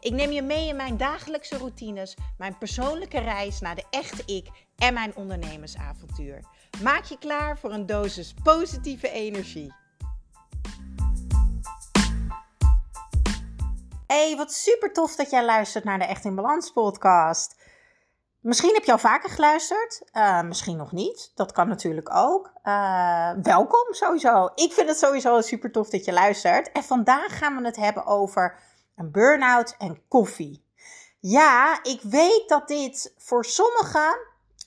Ik neem je mee in mijn dagelijkse routines, mijn persoonlijke reis naar de echte ik en mijn ondernemersavontuur. Maak je klaar voor een dosis positieve energie. Hey, wat super tof dat jij luistert naar de Echt in Balans podcast. Misschien heb je al vaker geluisterd, uh, misschien nog niet. Dat kan natuurlijk ook. Uh, welkom sowieso. Ik vind het sowieso super tof dat je luistert. En vandaag gaan we het hebben over een burn-out en koffie. Ja, ik weet dat dit voor sommigen,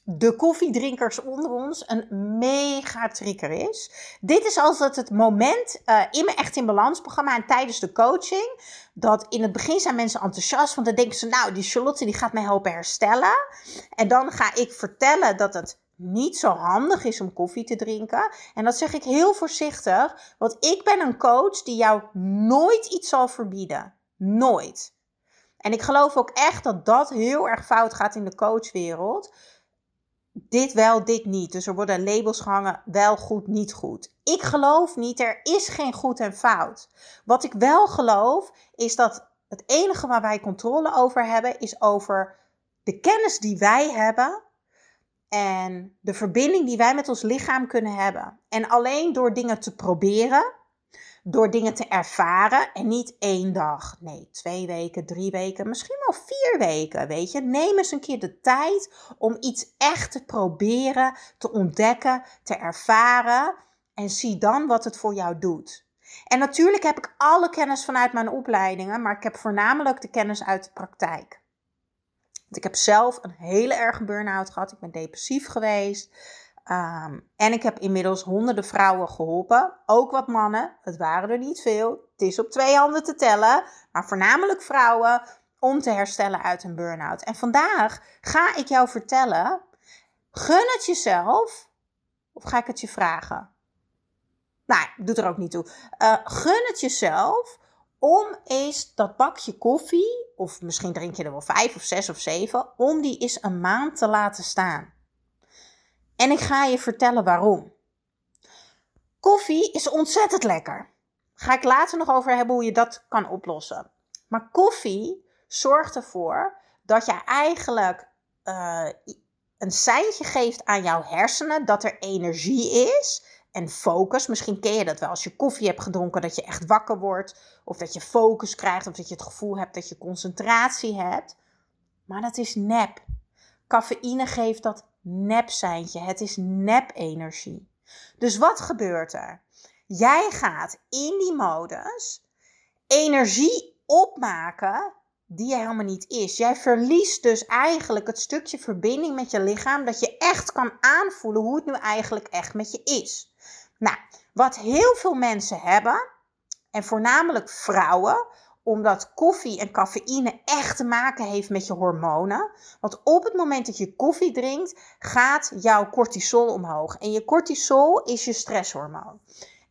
de koffiedrinkers onder ons, een mega trigger is. Dit is altijd het moment uh, in mijn Echt in Balans programma en tijdens de coaching. Dat in het begin zijn mensen enthousiast, want dan denken ze, nou, die Charlotte die gaat mij helpen herstellen. En dan ga ik vertellen dat het niet zo handig is om koffie te drinken. En dat zeg ik heel voorzichtig, want ik ben een coach die jou nooit iets zal verbieden. Nooit. En ik geloof ook echt dat dat heel erg fout gaat in de coachwereld. Dit wel, dit niet. Dus er worden labels gehangen, wel goed, niet goed. Ik geloof niet, er is geen goed en fout. Wat ik wel geloof, is dat het enige waar wij controle over hebben, is over de kennis die wij hebben en de verbinding die wij met ons lichaam kunnen hebben. En alleen door dingen te proberen, door dingen te ervaren en niet één dag, nee, twee weken, drie weken, misschien wel vier weken, weet je. Neem eens een keer de tijd om iets echt te proberen, te ontdekken, te ervaren en zie dan wat het voor jou doet. En natuurlijk heb ik alle kennis vanuit mijn opleidingen, maar ik heb voornamelijk de kennis uit de praktijk. Want ik heb zelf een hele erge burn-out gehad. Ik ben depressief geweest. Um, en ik heb inmiddels honderden vrouwen geholpen, ook wat mannen. Het waren er niet veel. Het is op twee handen te tellen, maar voornamelijk vrouwen om te herstellen uit een burn-out. En vandaag ga ik jou vertellen: gun het jezelf, of ga ik het je vragen? Nou, doet er ook niet toe. Uh, gun het jezelf om eens dat bakje koffie, of misschien drink je er wel vijf of zes of zeven, om die eens een maand te laten staan. En ik ga je vertellen waarom. Koffie is ontzettend lekker. Ga ik later nog over hebben hoe je dat kan oplossen. Maar koffie zorgt ervoor dat je eigenlijk uh, een seintje geeft aan jouw hersenen dat er energie is en focus. Misschien ken je dat wel als je koffie hebt gedronken, dat je echt wakker wordt, of dat je focus krijgt, of dat je het gevoel hebt dat je concentratie hebt. Maar dat is nep. Cafeïne geeft dat nepseintje. Het is nep-energie. Dus wat gebeurt er? Jij gaat in die modus energie opmaken die er helemaal niet is. Jij verliest dus eigenlijk het stukje verbinding met je lichaam dat je echt kan aanvoelen hoe het nu eigenlijk echt met je is. Nou, wat heel veel mensen hebben, en voornamelijk vrouwen, omdat koffie en cafeïne echt te maken heeft met je hormonen. Want op het moment dat je koffie drinkt, gaat jouw cortisol omhoog. En je cortisol is je stresshormoon.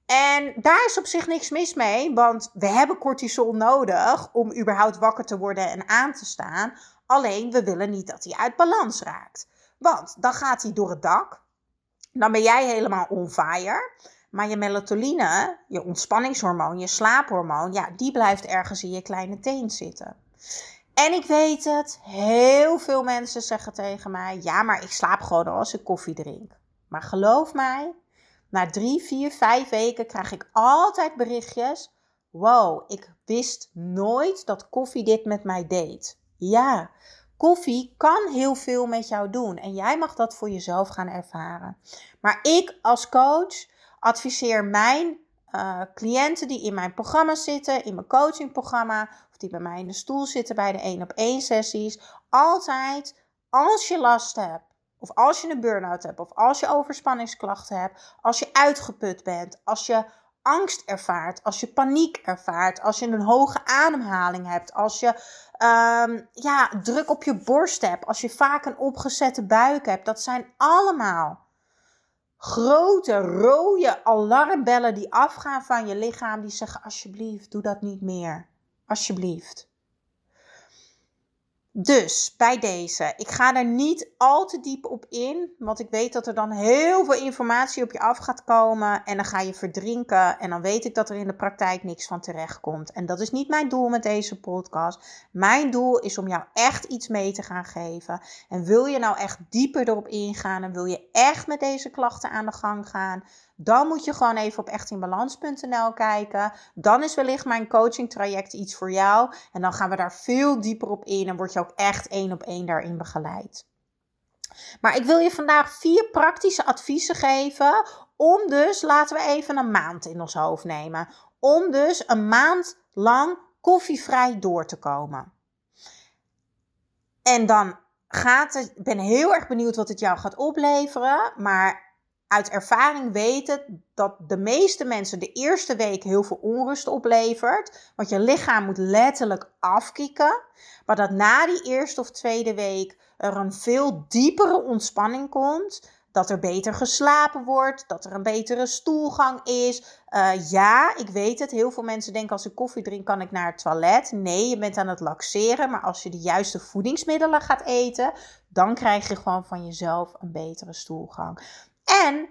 En daar is op zich niks mis mee, want we hebben cortisol nodig om überhaupt wakker te worden en aan te staan. Alleen we willen niet dat hij uit balans raakt. Want dan gaat hij door het dak. Dan ben jij helemaal on fire. Maar je melatonine, je ontspanningshormoon, je slaaphormoon, ja, die blijft ergens in je kleine teen zitten. En ik weet het, heel veel mensen zeggen tegen mij: ja, maar ik slaap gewoon als ik koffie drink. Maar geloof mij, na drie, vier, vijf weken krijg ik altijd berichtjes. Wow, ik wist nooit dat koffie dit met mij deed. Ja, koffie kan heel veel met jou doen en jij mag dat voor jezelf gaan ervaren. Maar ik als coach adviseer mijn uh, cliënten die in mijn programma zitten, in mijn coachingprogramma, of die bij mij in de stoel zitten bij de 1 op 1 sessies, altijd als je last hebt, of als je een burn-out hebt, of als je overspanningsklachten hebt, als je uitgeput bent, als je angst ervaart, als je paniek ervaart, als je een hoge ademhaling hebt, als je um, ja, druk op je borst hebt, als je vaak een opgezette buik hebt. Dat zijn allemaal grote rode alarmbellen die afgaan van je lichaam, die zeggen: Alsjeblieft, doe dat niet meer. Alsjeblieft. Dus bij deze, ik ga er niet al te diep op in, want ik weet dat er dan heel veel informatie op je af gaat komen en dan ga je verdrinken en dan weet ik dat er in de praktijk niks van terecht komt. En dat is niet mijn doel met deze podcast. Mijn doel is om jou echt iets mee te gaan geven. En wil je nou echt dieper erop ingaan en wil je echt met deze klachten aan de gang gaan, dan moet je gewoon even op echtinbalans.nl kijken. Dan is wellicht mijn coaching traject iets voor jou. En dan gaan we daar veel dieper op in en word je ook echt één op één daarin begeleid. Maar ik wil je vandaag vier praktische adviezen geven. Om dus, laten we even een maand in ons hoofd nemen. Om dus een maand lang koffievrij door te komen. En dan gaat het, ik ben heel erg benieuwd wat het jou gaat opleveren. Maar uit ervaring weten dat de meeste mensen de eerste week heel veel onrust oplevert. Want je lichaam moet letterlijk afkicken. Maar dat na die eerste of tweede week er een veel diepere ontspanning komt. Dat er beter geslapen wordt, dat er een betere stoelgang is. Uh, ja, ik weet het. Heel veel mensen denken als ik koffie drink, kan ik naar het toilet. Nee, je bent aan het laxeren. Maar als je de juiste voedingsmiddelen gaat eten, dan krijg je gewoon van jezelf een betere stoelgang. En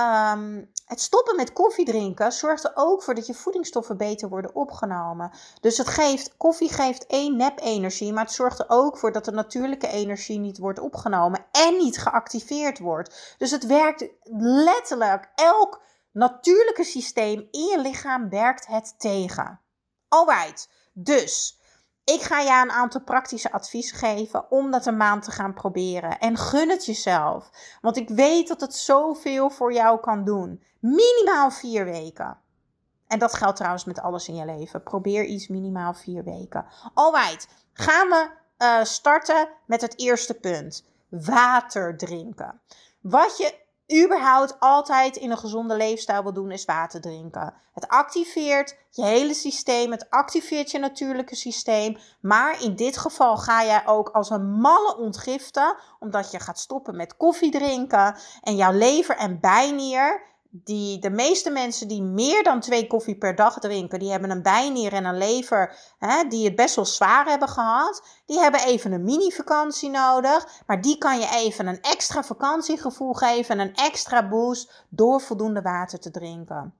um, het stoppen met koffie drinken zorgt er ook voor dat je voedingsstoffen beter worden opgenomen. Dus het geeft, koffie geeft één nep-energie, maar het zorgt er ook voor dat de natuurlijke energie niet wordt opgenomen en niet geactiveerd wordt. Dus het werkt letterlijk, elk natuurlijke systeem in je lichaam werkt het tegen. Alright, dus ik ga je een aantal praktische adviezen geven om dat een maand te gaan proberen. En gun het jezelf. Want ik weet dat het zoveel voor jou kan doen. Minimaal vier weken. En dat geldt trouwens met alles in je leven. Probeer iets minimaal vier weken. Alright, gaan we uh, starten met het eerste punt. Water drinken. Wat je überhaupt altijd in een gezonde leefstijl wil doen, is water drinken. Het activeert je hele systeem, het activeert je natuurlijke systeem. Maar in dit geval ga jij ook als een malle ontgiften, omdat je gaat stoppen met koffie drinken. En jouw lever en bijnier die, de meeste mensen die meer dan twee koffie per dag drinken, die hebben een bijnier en een lever hè, die het best wel zwaar hebben gehad. Die hebben even een mini-vakantie nodig, maar die kan je even een extra vakantiegevoel geven, een extra boost door voldoende water te drinken.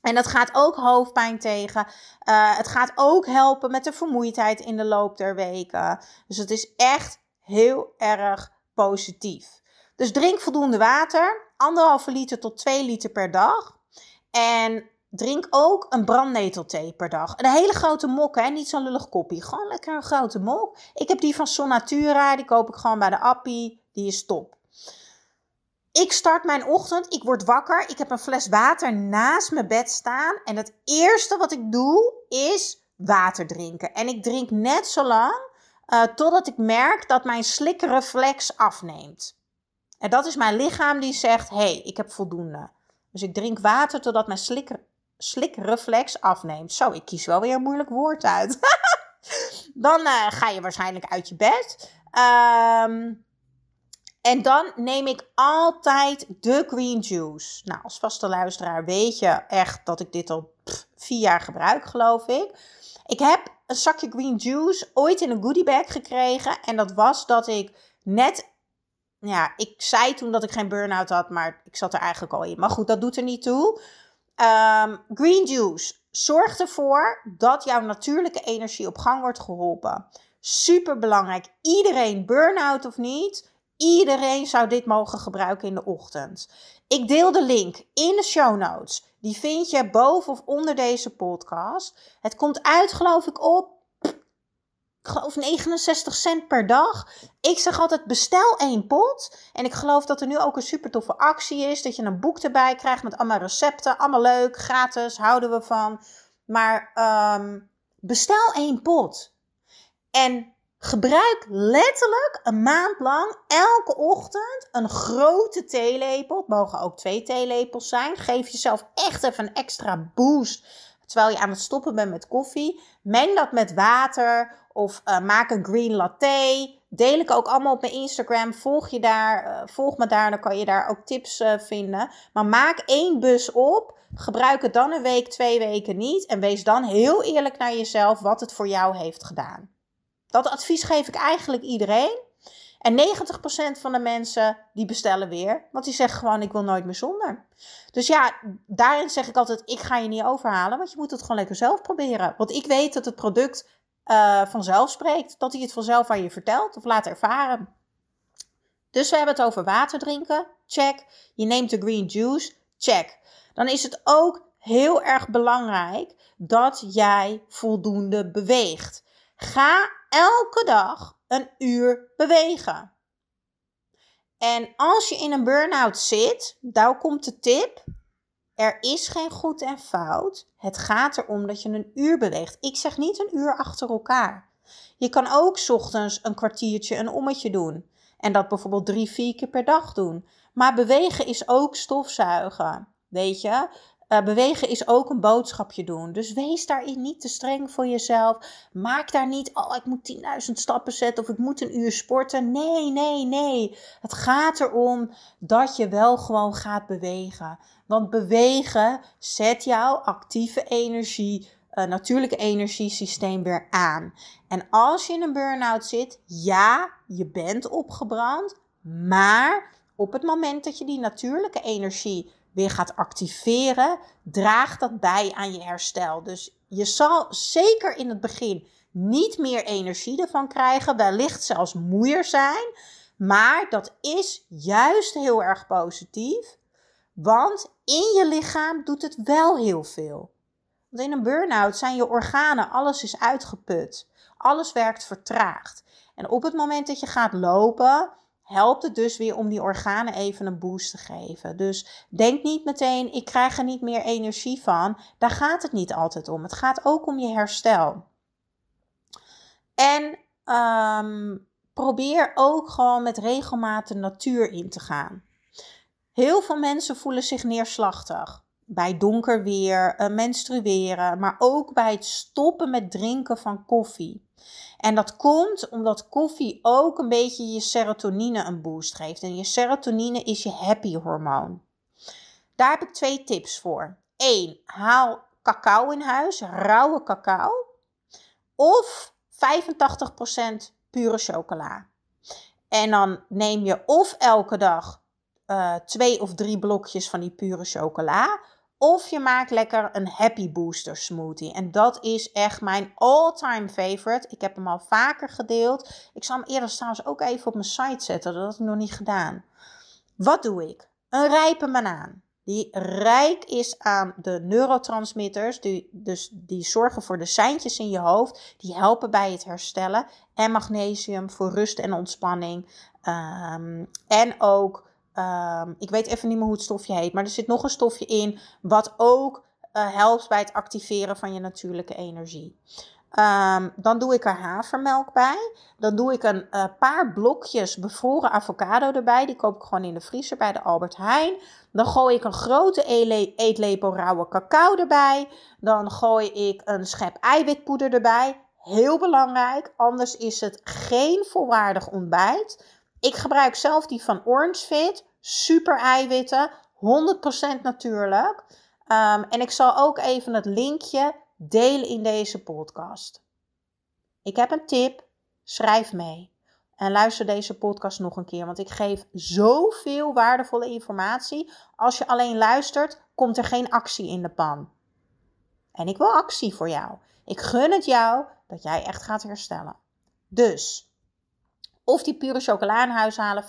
En dat gaat ook hoofdpijn tegen. Uh, het gaat ook helpen met de vermoeidheid in de loop der weken. Dus het is echt heel erg positief. Dus drink voldoende water, anderhalve liter tot 2 liter per dag. En drink ook een brandnetelthee per dag. Een hele grote mok, hè? niet zo'n lullig kopje. Gewoon lekker een grote mok. Ik heb die van Sonatura, die koop ik gewoon bij de Appie. Die is top. Ik start mijn ochtend, ik word wakker, ik heb een fles water naast mijn bed staan. En het eerste wat ik doe is water drinken. En ik drink net zo lang uh, totdat ik merk dat mijn slikreflex afneemt. En dat is mijn lichaam die zegt: hey, ik heb voldoende. Dus ik drink water totdat mijn slik, slikreflex afneemt. Zo, ik kies wel weer een moeilijk woord uit. dan uh, ga je waarschijnlijk uit je bed. Um, en dan neem ik altijd de green juice. Nou, als vaste luisteraar weet je echt dat ik dit al vier jaar gebruik, geloof ik. Ik heb een zakje green juice ooit in een goodiebag gekregen. En dat was dat ik net ja, ik zei toen dat ik geen burn-out had, maar ik zat er eigenlijk al in. Maar goed, dat doet er niet toe. Um, green juice zorgt ervoor dat jouw natuurlijke energie op gang wordt geholpen. Super belangrijk. Iedereen, burn-out of niet, iedereen zou dit mogen gebruiken in de ochtend. Ik deel de link in de show notes. Die vind je boven of onder deze podcast. Het komt uit, geloof ik, op ik geloof 69 cent per dag. Ik zeg altijd bestel één pot. En ik geloof dat er nu ook een super toffe actie is. Dat je een boek erbij krijgt met allemaal recepten. Allemaal leuk, gratis, houden we van. Maar um, bestel één pot. En Gebruik letterlijk een maand lang elke ochtend een grote theelepel. Het mogen ook twee theelepels zijn. Geef jezelf echt even een extra boost terwijl je aan het stoppen bent met koffie. Meng dat met water of uh, maak een green latte. Deel ik ook allemaal op mijn Instagram. Volg, je daar, uh, volg me daar, dan kan je daar ook tips uh, vinden. Maar maak één bus op. Gebruik het dan een week, twee weken niet. En wees dan heel eerlijk naar jezelf wat het voor jou heeft gedaan. Dat advies geef ik eigenlijk iedereen. En 90% van de mensen die bestellen weer, want die zeggen gewoon ik wil nooit meer zonder. Dus ja, daarin zeg ik altijd ik ga je niet overhalen, want je moet het gewoon lekker zelf proberen. Want ik weet dat het product uh, vanzelf spreekt, dat hij het vanzelf aan je vertelt of laat ervaren. Dus we hebben het over water drinken, check. Je neemt de green juice, check. Dan is het ook heel erg belangrijk dat jij voldoende beweegt. Ga elke dag een uur bewegen. En als je in een burn-out zit, daar komt de tip. Er is geen goed en fout. Het gaat erom dat je een uur beweegt. Ik zeg niet een uur achter elkaar. Je kan ook ochtends een kwartiertje een ommetje doen. En dat bijvoorbeeld drie, vier keer per dag doen. Maar bewegen is ook stofzuigen. Weet je? Uh, bewegen is ook een boodschapje doen. Dus wees daarin niet te streng voor jezelf. Maak daar niet, oh, ik moet 10.000 stappen zetten of ik moet een uur sporten. Nee, nee, nee. Het gaat erom dat je wel gewoon gaat bewegen. Want bewegen zet jouw actieve energie, uh, natuurlijke energiesysteem weer aan. En als je in een burn-out zit, ja, je bent opgebrand. Maar op het moment dat je die natuurlijke energie weer gaat activeren, draagt dat bij aan je herstel. Dus je zal zeker in het begin niet meer energie ervan krijgen, wellicht zelfs moeier zijn. Maar dat is juist heel erg positief, want in je lichaam doet het wel heel veel. Want in een burn-out zijn je organen, alles is uitgeput. Alles werkt vertraagd. En op het moment dat je gaat lopen, helpt het dus weer om die organen even een boost te geven. Dus denk niet meteen, ik krijg er niet meer energie van. Daar gaat het niet altijd om. Het gaat ook om je herstel. En um, probeer ook gewoon met regelmaat de natuur in te gaan. Heel veel mensen voelen zich neerslachtig. Bij donker weer, uh, menstrueren, maar ook bij het stoppen met drinken van koffie. En dat komt omdat koffie ook een beetje je serotonine een boost geeft. En je serotonine is je happy hormoon. Daar heb ik twee tips voor. Eén, haal cacao in huis, rauwe cacao. Of 85% pure chocola. En dan neem je of elke dag uh, twee of drie blokjes van die pure chocola. Of je maakt lekker een Happy Booster smoothie. En dat is echt mijn all-time favorite. Ik heb hem al vaker gedeeld. Ik zal hem eerder trouwens ook even op mijn site zetten. Dat had ik nog niet gedaan. Wat doe ik? Een rijpe banaan. Die rijk is aan de neurotransmitters. Die, dus die zorgen voor de seintjes in je hoofd. Die helpen bij het herstellen. En magnesium voor rust en ontspanning. Um, en ook Um, ik weet even niet meer hoe het stofje heet, maar er zit nog een stofje in wat ook uh, helpt bij het activeren van je natuurlijke energie. Um, dan doe ik er havermelk bij. Dan doe ik een uh, paar blokjes bevroren avocado erbij. Die koop ik gewoon in de vriezer bij de Albert Heijn. Dan gooi ik een grote eetlepel rauwe cacao erbij. Dan gooi ik een schep eiwitpoeder erbij. Heel belangrijk, anders is het geen volwaardig ontbijt. Ik gebruik zelf die van Orange Fit. Super eiwitten, 100% natuurlijk. Um, en ik zal ook even het linkje delen in deze podcast. Ik heb een tip. Schrijf mee. En luister deze podcast nog een keer, want ik geef zoveel waardevolle informatie. Als je alleen luistert, komt er geen actie in de pan. En ik wil actie voor jou. Ik gun het jou dat jij echt gaat herstellen. Dus of die pure chocola in huis halen, 85%.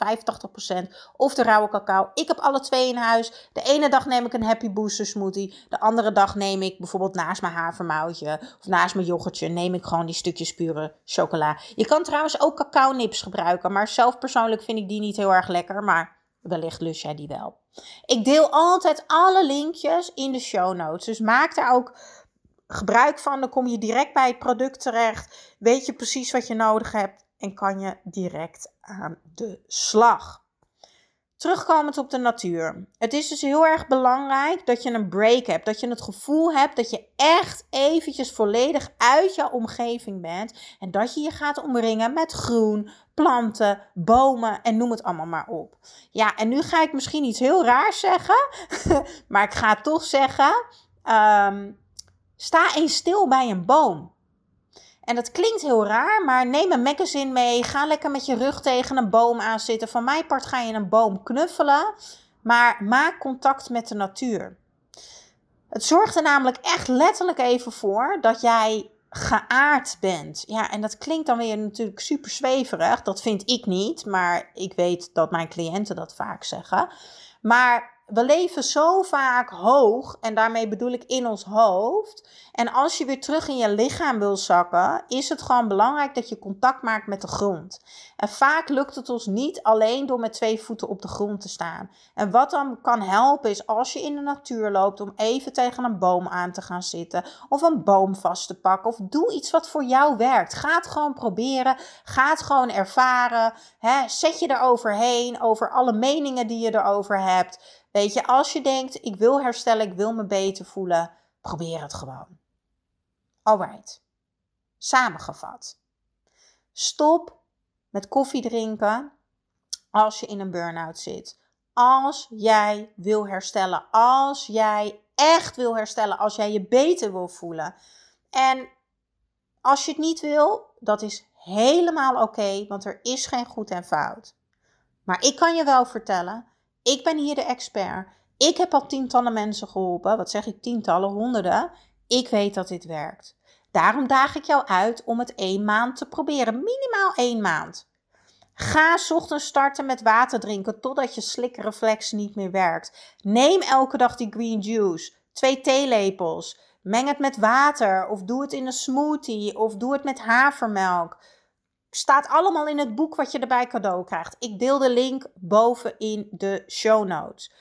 Of de rauwe cacao. Ik heb alle twee in huis. De ene dag neem ik een Happy Booster smoothie. De andere dag neem ik bijvoorbeeld naast mijn havermoutje of naast mijn yoghurtje neem ik gewoon die stukjes pure chocola. Je kan trouwens ook cacao nips gebruiken. Maar zelf persoonlijk vind ik die niet heel erg lekker. Maar wellicht lust jij die wel. Ik deel altijd alle linkjes in de show notes. Dus maak daar ook gebruik van. Dan kom je direct bij het product terecht. Weet je precies wat je nodig hebt. En kan je direct aan de slag. Terugkomend op de natuur. Het is dus heel erg belangrijk dat je een break hebt. Dat je het gevoel hebt dat je echt eventjes volledig uit jouw omgeving bent. En dat je je gaat omringen met groen, planten, bomen en noem het allemaal maar op. Ja, en nu ga ik misschien iets heel raars zeggen. maar ik ga toch zeggen. Ehm, sta eens stil bij een boom. En dat klinkt heel raar, maar neem een magazine mee. Ga lekker met je rug tegen een boom aan zitten. Van mijn part ga je een boom knuffelen. Maar maak contact met de natuur. Het zorgt er namelijk echt letterlijk even voor dat jij geaard bent. Ja, en dat klinkt dan weer natuurlijk super zweverig. Dat vind ik niet, maar ik weet dat mijn cliënten dat vaak zeggen. Maar we leven zo vaak hoog, en daarmee bedoel ik in ons hoofd. En als je weer terug in je lichaam wil zakken, is het gewoon belangrijk dat je contact maakt met de grond. En vaak lukt het ons niet alleen door met twee voeten op de grond te staan. En wat dan kan helpen is als je in de natuur loopt om even tegen een boom aan te gaan zitten of een boom vast te pakken of doe iets wat voor jou werkt. Ga het gewoon proberen, ga het gewoon ervaren. Hè? Zet je eroverheen over alle meningen die je erover hebt. Weet je, als je denkt, ik wil herstellen, ik wil me beter voelen, probeer het gewoon. Alright. Samengevat. Stop met koffie drinken als je in een burn-out zit. Als jij wil herstellen, als jij echt wil herstellen, als jij je beter wil voelen. En als je het niet wil, dat is helemaal oké, want er is geen goed en fout. Maar ik kan je wel vertellen, ik ben hier de expert. Ik heb al tientallen mensen geholpen. Wat zeg ik, tientallen, honderden. Ik weet dat dit werkt. Daarom daag ik jou uit om het één maand te proberen. Minimaal één maand. Ga ochtends starten met water drinken totdat je slikreflex niet meer werkt. Neem elke dag die green juice. Twee theelepels. Meng het met water of doe het in een smoothie of doe het met havermelk. Staat allemaal in het boek wat je erbij cadeau krijgt. Ik deel de link boven in de show notes.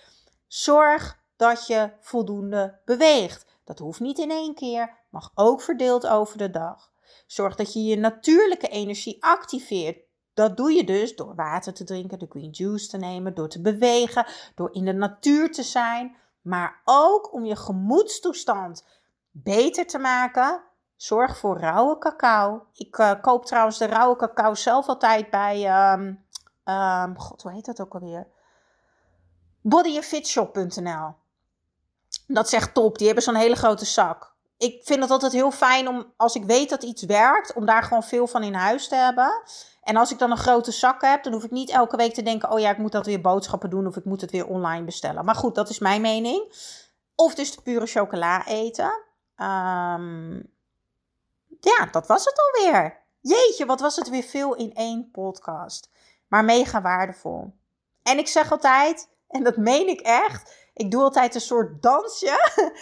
Zorg dat je voldoende beweegt. Dat hoeft niet in één keer, mag ook verdeeld over de dag. Zorg dat je je natuurlijke energie activeert. Dat doe je dus door water te drinken, de green juice te nemen, door te bewegen, door in de natuur te zijn, maar ook om je gemoedstoestand beter te maken Zorg voor rauwe cacao. Ik uh, koop trouwens de rauwe cacao zelf altijd bij. Um, um, God, hoe heet dat ook alweer? bodyandfitshop.nl. Dat echt top. Die hebben zo'n hele grote zak. Ik vind het altijd heel fijn om, als ik weet dat iets werkt, om daar gewoon veel van in huis te hebben. En als ik dan een grote zak heb, dan hoef ik niet elke week te denken: oh ja, ik moet dat weer boodschappen doen of ik moet het weer online bestellen. Maar goed, dat is mijn mening. Of dus de pure chocola eten. Um, ja, dat was het alweer. Jeetje, wat was het weer veel in één podcast. Maar mega waardevol. En ik zeg altijd, en dat meen ik echt, ik doe altijd een soort dansje.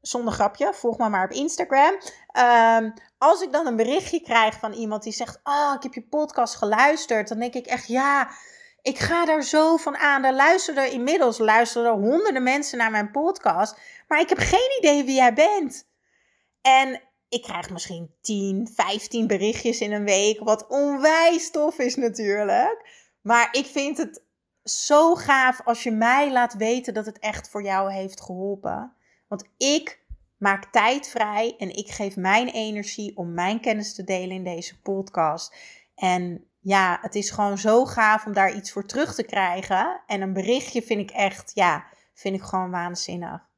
Zonder grapje, volg me maar op Instagram. Ehm, als ik dan een berichtje krijg van iemand die zegt: Oh, ik heb je podcast geluisterd. Dan denk ik echt: Ja, ik ga daar zo van aan. Er luisteren inmiddels luisteren honderden mensen naar mijn podcast. Maar ik heb geen idee wie jij bent. En ik krijg misschien 10, 15 berichtjes in een week, wat onwijs tof is natuurlijk. Maar ik vind het zo gaaf als je mij laat weten dat het echt voor jou heeft geholpen. Want ik maak tijd vrij en ik geef mijn energie om mijn kennis te delen in deze podcast. En ja, het is gewoon zo gaaf om daar iets voor terug te krijgen. En een berichtje vind ik echt, ja, vind ik gewoon waanzinnig.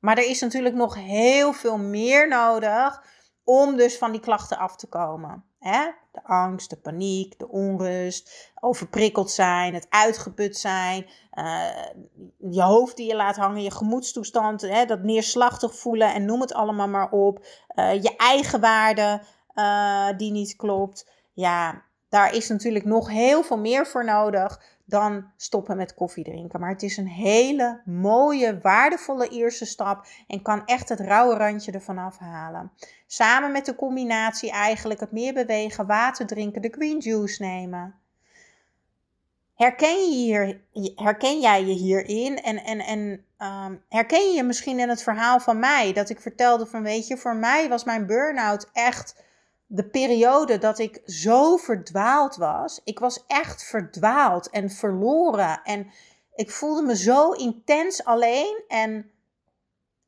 Maar er is natuurlijk nog heel veel meer nodig om dus van die klachten af te komen. Hè? De angst, de paniek, de onrust, overprikkeld zijn, het uitgeput zijn, uh, je hoofd die je laat hangen, je gemoedstoestand, hè? dat neerslachtig voelen en noem het allemaal maar op. Uh, je eigen waarde uh, die niet klopt. Ja, daar is natuurlijk nog heel veel meer voor nodig dan stoppen met koffie drinken. Maar het is een hele mooie, waardevolle eerste stap en kan echt het rauwe randje ervan afhalen. Samen met de combinatie eigenlijk het meer bewegen, water drinken, de green juice nemen. Herken, je hier, herken jij je hierin? En, en, en um, herken je je misschien in het verhaal van mij? Dat ik vertelde van, weet je, voor mij was mijn burn-out echt de periode dat ik zo verdwaald was. Ik was echt verdwaald en verloren. En ik voelde me zo intens alleen. En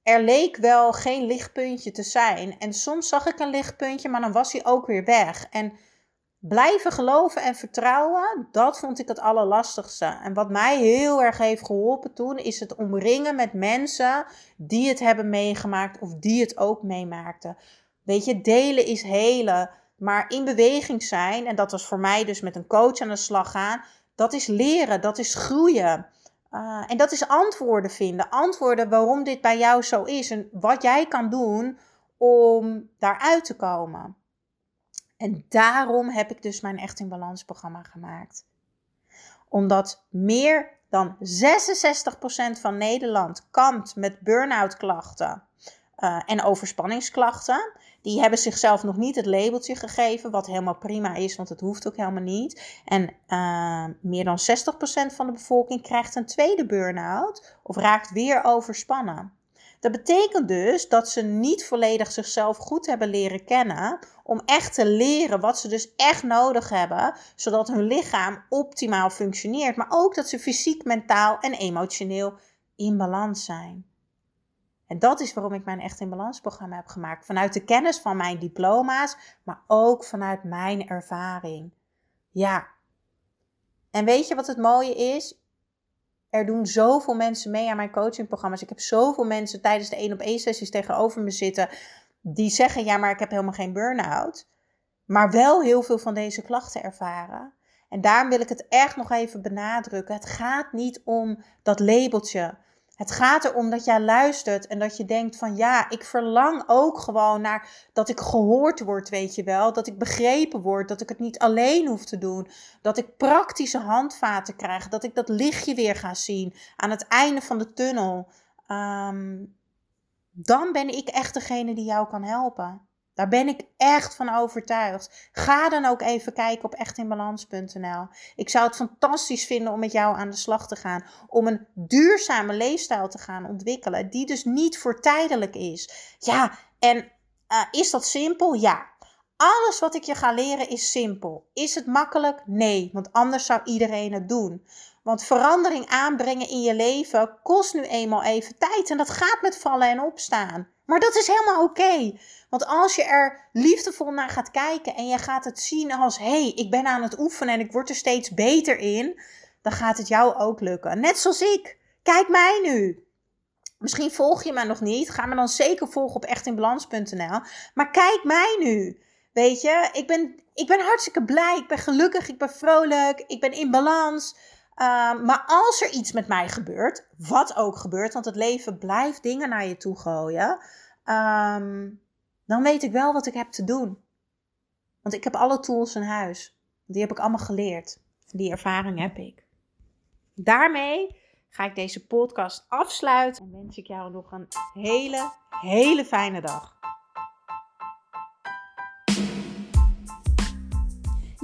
er leek wel geen lichtpuntje te zijn. En soms zag ik een lichtpuntje, maar dan was hij ook weer weg. En blijven geloven en vertrouwen, dat vond ik het allerlastigste. En wat mij heel erg heeft geholpen toen, is het omringen met mensen die het hebben meegemaakt of die het ook meemaakten. Weet je, delen is helen, maar in beweging zijn, en dat was voor mij dus met een coach aan de slag gaan, dat is leren, dat is groeien. Uh, en dat is antwoorden vinden. Antwoorden waarom dit bij jou zo is en wat jij kan doen om daaruit te komen. En daarom heb ik dus mijn Echt in Balans programma gemaakt. Omdat meer dan 66% van Nederland kampt met burn-out klachten uh, en overspanningsklachten. Die hebben zichzelf nog niet het labeltje gegeven, wat helemaal prima is, want het hoeft ook helemaal niet. En uh, meer dan 60% van de bevolking krijgt een tweede burn-out of raakt weer overspannen. Dat betekent dus dat ze niet volledig zichzelf goed hebben leren kennen om echt te leren wat ze dus echt nodig hebben, zodat hun lichaam optimaal functioneert, maar ook dat ze fysiek, mentaal en emotioneel in balans zijn. En dat is waarom ik mijn Echt in Balans programma heb gemaakt. Vanuit de kennis van mijn diploma's, maar ook vanuit mijn ervaring. Ja. En weet je wat het mooie is? Er doen zoveel mensen mee aan mijn coachingprogramma's. Ik heb zoveel mensen tijdens de 1 op 1 sessies tegenover me zitten die zeggen: Ja, maar ik heb helemaal geen burn-out. Maar wel heel veel van deze klachten ervaren. En daarom wil ik het echt nog even benadrukken. Het gaat niet om dat labeltje. Het gaat erom dat jij luistert en dat je denkt van ja, ik verlang ook gewoon naar dat ik gehoord word, weet je wel. Dat ik begrepen word, dat ik het niet alleen hoef te doen. Dat ik praktische handvaten krijg, dat ik dat lichtje weer ga zien aan het einde van de tunnel. Um, dan ben ik echt degene die jou kan helpen. Daar ben ik echt van overtuigd. Ga dan ook even kijken op echtinbalans.nl. Ik zou het fantastisch vinden om met jou aan de slag te gaan. Om een duurzame leefstijl te gaan ontwikkelen. Die dus niet voor tijdelijk is. Ja, en uh, is dat simpel? Ja. Alles wat ik je ga leren is simpel. Is het makkelijk? Nee, want anders zou iedereen het doen. Want verandering aanbrengen in je leven kost nu eenmaal even tijd. En dat gaat met vallen en opstaan. Maar dat is helemaal oké. Want als je er liefdevol naar gaat kijken en je gaat het zien als: hé, hey, ik ben aan het oefenen en ik word er steeds beter in, dan gaat het jou ook lukken. Net zoals ik. Kijk mij nu. Misschien volg je me nog niet. Ga me dan zeker volgen op echtinbalans.nl. Maar kijk mij nu. Weet je, ik ben, ik ben hartstikke blij. Ik ben gelukkig. Ik ben vrolijk. Ik ben in balans. Ehm, maar als er iets met mij gebeurt, wat ook gebeurt, want het leven blijft dingen naar je toe gooien, ehm, dan weet ik wel wat ik heb te doen. Want ik heb alle tools in huis. Die heb ik allemaal geleerd. Die ervaring heb ik. Daarmee ga ik deze podcast afsluiten en wens ik jou nog een hele, hele fijne dag.